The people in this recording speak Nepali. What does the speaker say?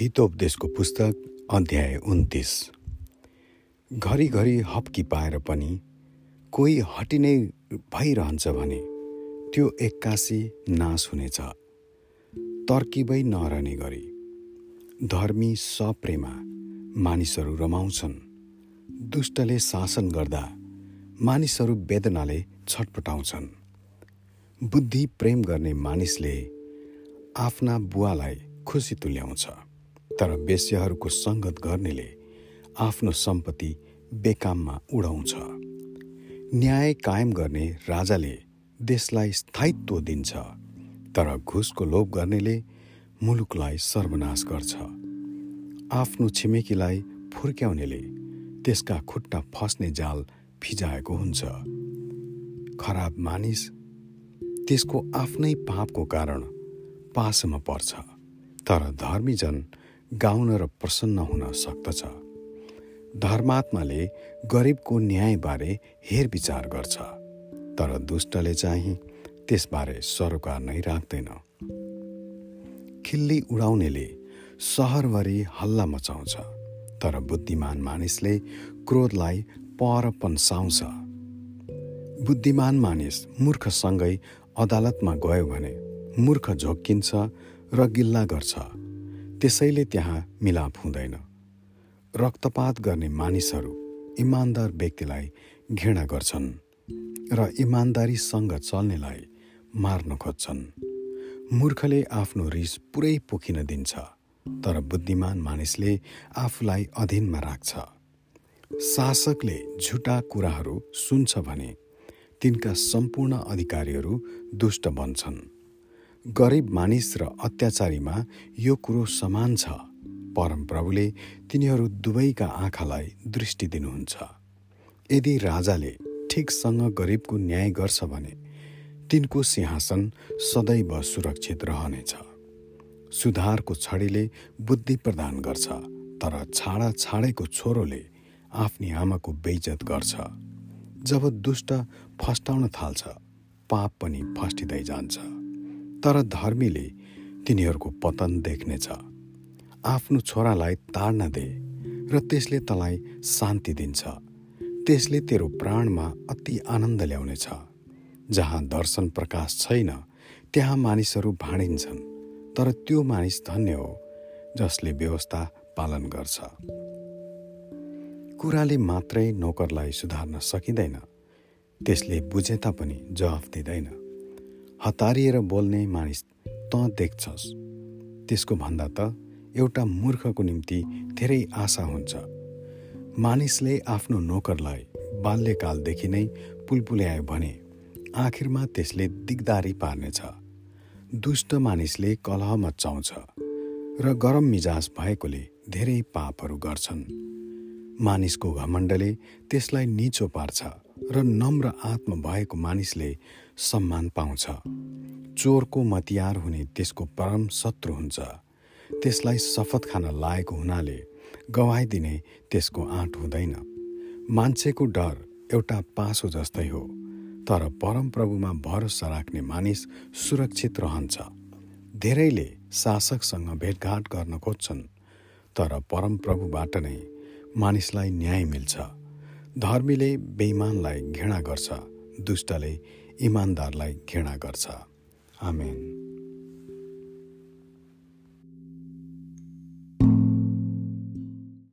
हितोपदेशको पुस्तक अध्याय उन्तिस। घरिघरि हप्की पाएर पनि कोही हटिनै भइरहन्छ भने त्यो एक्कासी नाश हुनेछ। तर्किबै नरहने गरी धर्मी सप्रेमा मानिसहरू रमाउँछन्। दुष्टले शासन गर्दा मानिसहरू वेदनाले छटपटाउँछन्। बुद्धि प्रेम गर्ने मानिसले आफ्ना बुवालाई खुसी तुल्याउँछ। तर वेश्यहरूको सङ्गत गर्नेले आफ्नो सम्पत्ति बेकाममा उडाउँछ। न्याय कायम गर्ने राजाले देशलाई स्थायित्व दिन्छ तर घुसको लोभ गर्नेले मुलुकलाई सर्वनाश गर्छ। आफ्नो छिमेकीलाई फुर्क्याउनेले त्यसका खुट्टा फस्ने जाल फिजाएको हुन्छ। खराब मानिस त्यसको आफ्नै पापको कारण पासमा पर्छ तर धर्मीजन गाउन र प्रसन्न हुन सक्दछ। धर्मात्माले गरिबको न्यायबारे हेरविचार गर्छ तर दुष्टले चाहिँ त्यसबारे सरोकार नै राख्दैन। खिल्ली उडाउनेले सहरभरि हल्ला मचाउँछ तर बुद्धिमान मानिसले क्रोधलाई पर पन्साउँछ बुद्धिमान मानिस मूर्खसँगै अदालतमा गयो भने मूर्ख झोक्किन्छ र गिल्ला गर्छ। त्यसैले त्यहाँ मिलाप हुँदैन। रक्तपात गर्ने मानिसहरू इमान्दार व्यक्तिलाई घृणा गर्छन् र इमान्दारीसँग चल्नेलाई मार्न खोज्छन्। मूर्खले आफ्नो रिस पुरै पोखिन दिन्छ तर बुद्धिमान मानिसले आफूलाई अधीनमा राख्छ। शासकले झुटा कुराहरू सुन्छ भने तिनका सम्पूर्ण अधिकारीहरू दुष्ट बन्छन्। गरिब मानिस र अत्याचारीमा यो कुरो समान छ। परमप्रभुले तिनीहरू दुवैका आँखालाई दृष्टि दिनुहुन्छ। यदि राजाले ठिकसँग गरिबको न्याय गर्छ भने तिनको सिंहासन सदैव सुरक्षित रहनेछ। सुधारको छडीले बुद्धि प्रदान गर्छ तर छाडा छाडेको छोरोले आफ्नी आमाको बेइजत गर्छ। जब दुष्ट फस्टाउन थाल्छ पाप पनि फस्टिँदै जान्छ। तर धर्मीले तिनीहरूको पतन देख्नेछ। आफ्नो छोरालाई ताड्न दे र त्यसले तँलाई शान्ति दिन्छ। त्यसले तेरो प्राणमा अति आनन्द ल्याउनेछ। जहाँ दर्शन प्रकाश छैन त्यहाँ मानिसहरू भाँडिन्छन्। तर त्यो मानिस धन्य हो जसले व्यवस्था पालन गर्छ। कुराले मात्रै नोकरलाई सुधार्न सकिँदैन। त्यसले बुझे तापनि जवाफ दिँदैन। हतारिएर बोल्ने मानिस त देख्छस्। त्यसको भन्दा त एउटा मूर्खको निम्ति धेरै आशा हुन्छ। मानिसले आफ्नो नोकरलाई बाल्यकालदेखि नै पुलपुल्यायो भने आखिरमा त्यसले दिगदारी पार्नेछ। दुष्ट मानिसले कलह मचाउँछ र गरम मिजाज भएकोले धेरै पापहरू गर्छन्। मानिसको घमण्डले त्यसलाई निचो पार्छ। र नम्र आत्मा भएको मानिसले सम्मान पाउँछ। चोरको मतियार हुने त्यसको परम शत्रु हुन्छ। त्यसलाई शपथ खान लागेको हुनाले गवाई दिने त्यसको आँट हुँदैन। मान्छेको डर एउटा पासो जस्तै हो तर परमप्रभुमा भरोसा राख्ने मानिस सुरक्षित रहन्छ। धेरैले शासकसँग भेटघाट गर्न खोज्छन् तर परमप्रभुबाट नै मानिसलाई न्याय मिल्छ। धर्मीले बेइमानलाई घृणा गर्छ दुष्टले इमान्दारलाई घृणा गर्छ। आमेन।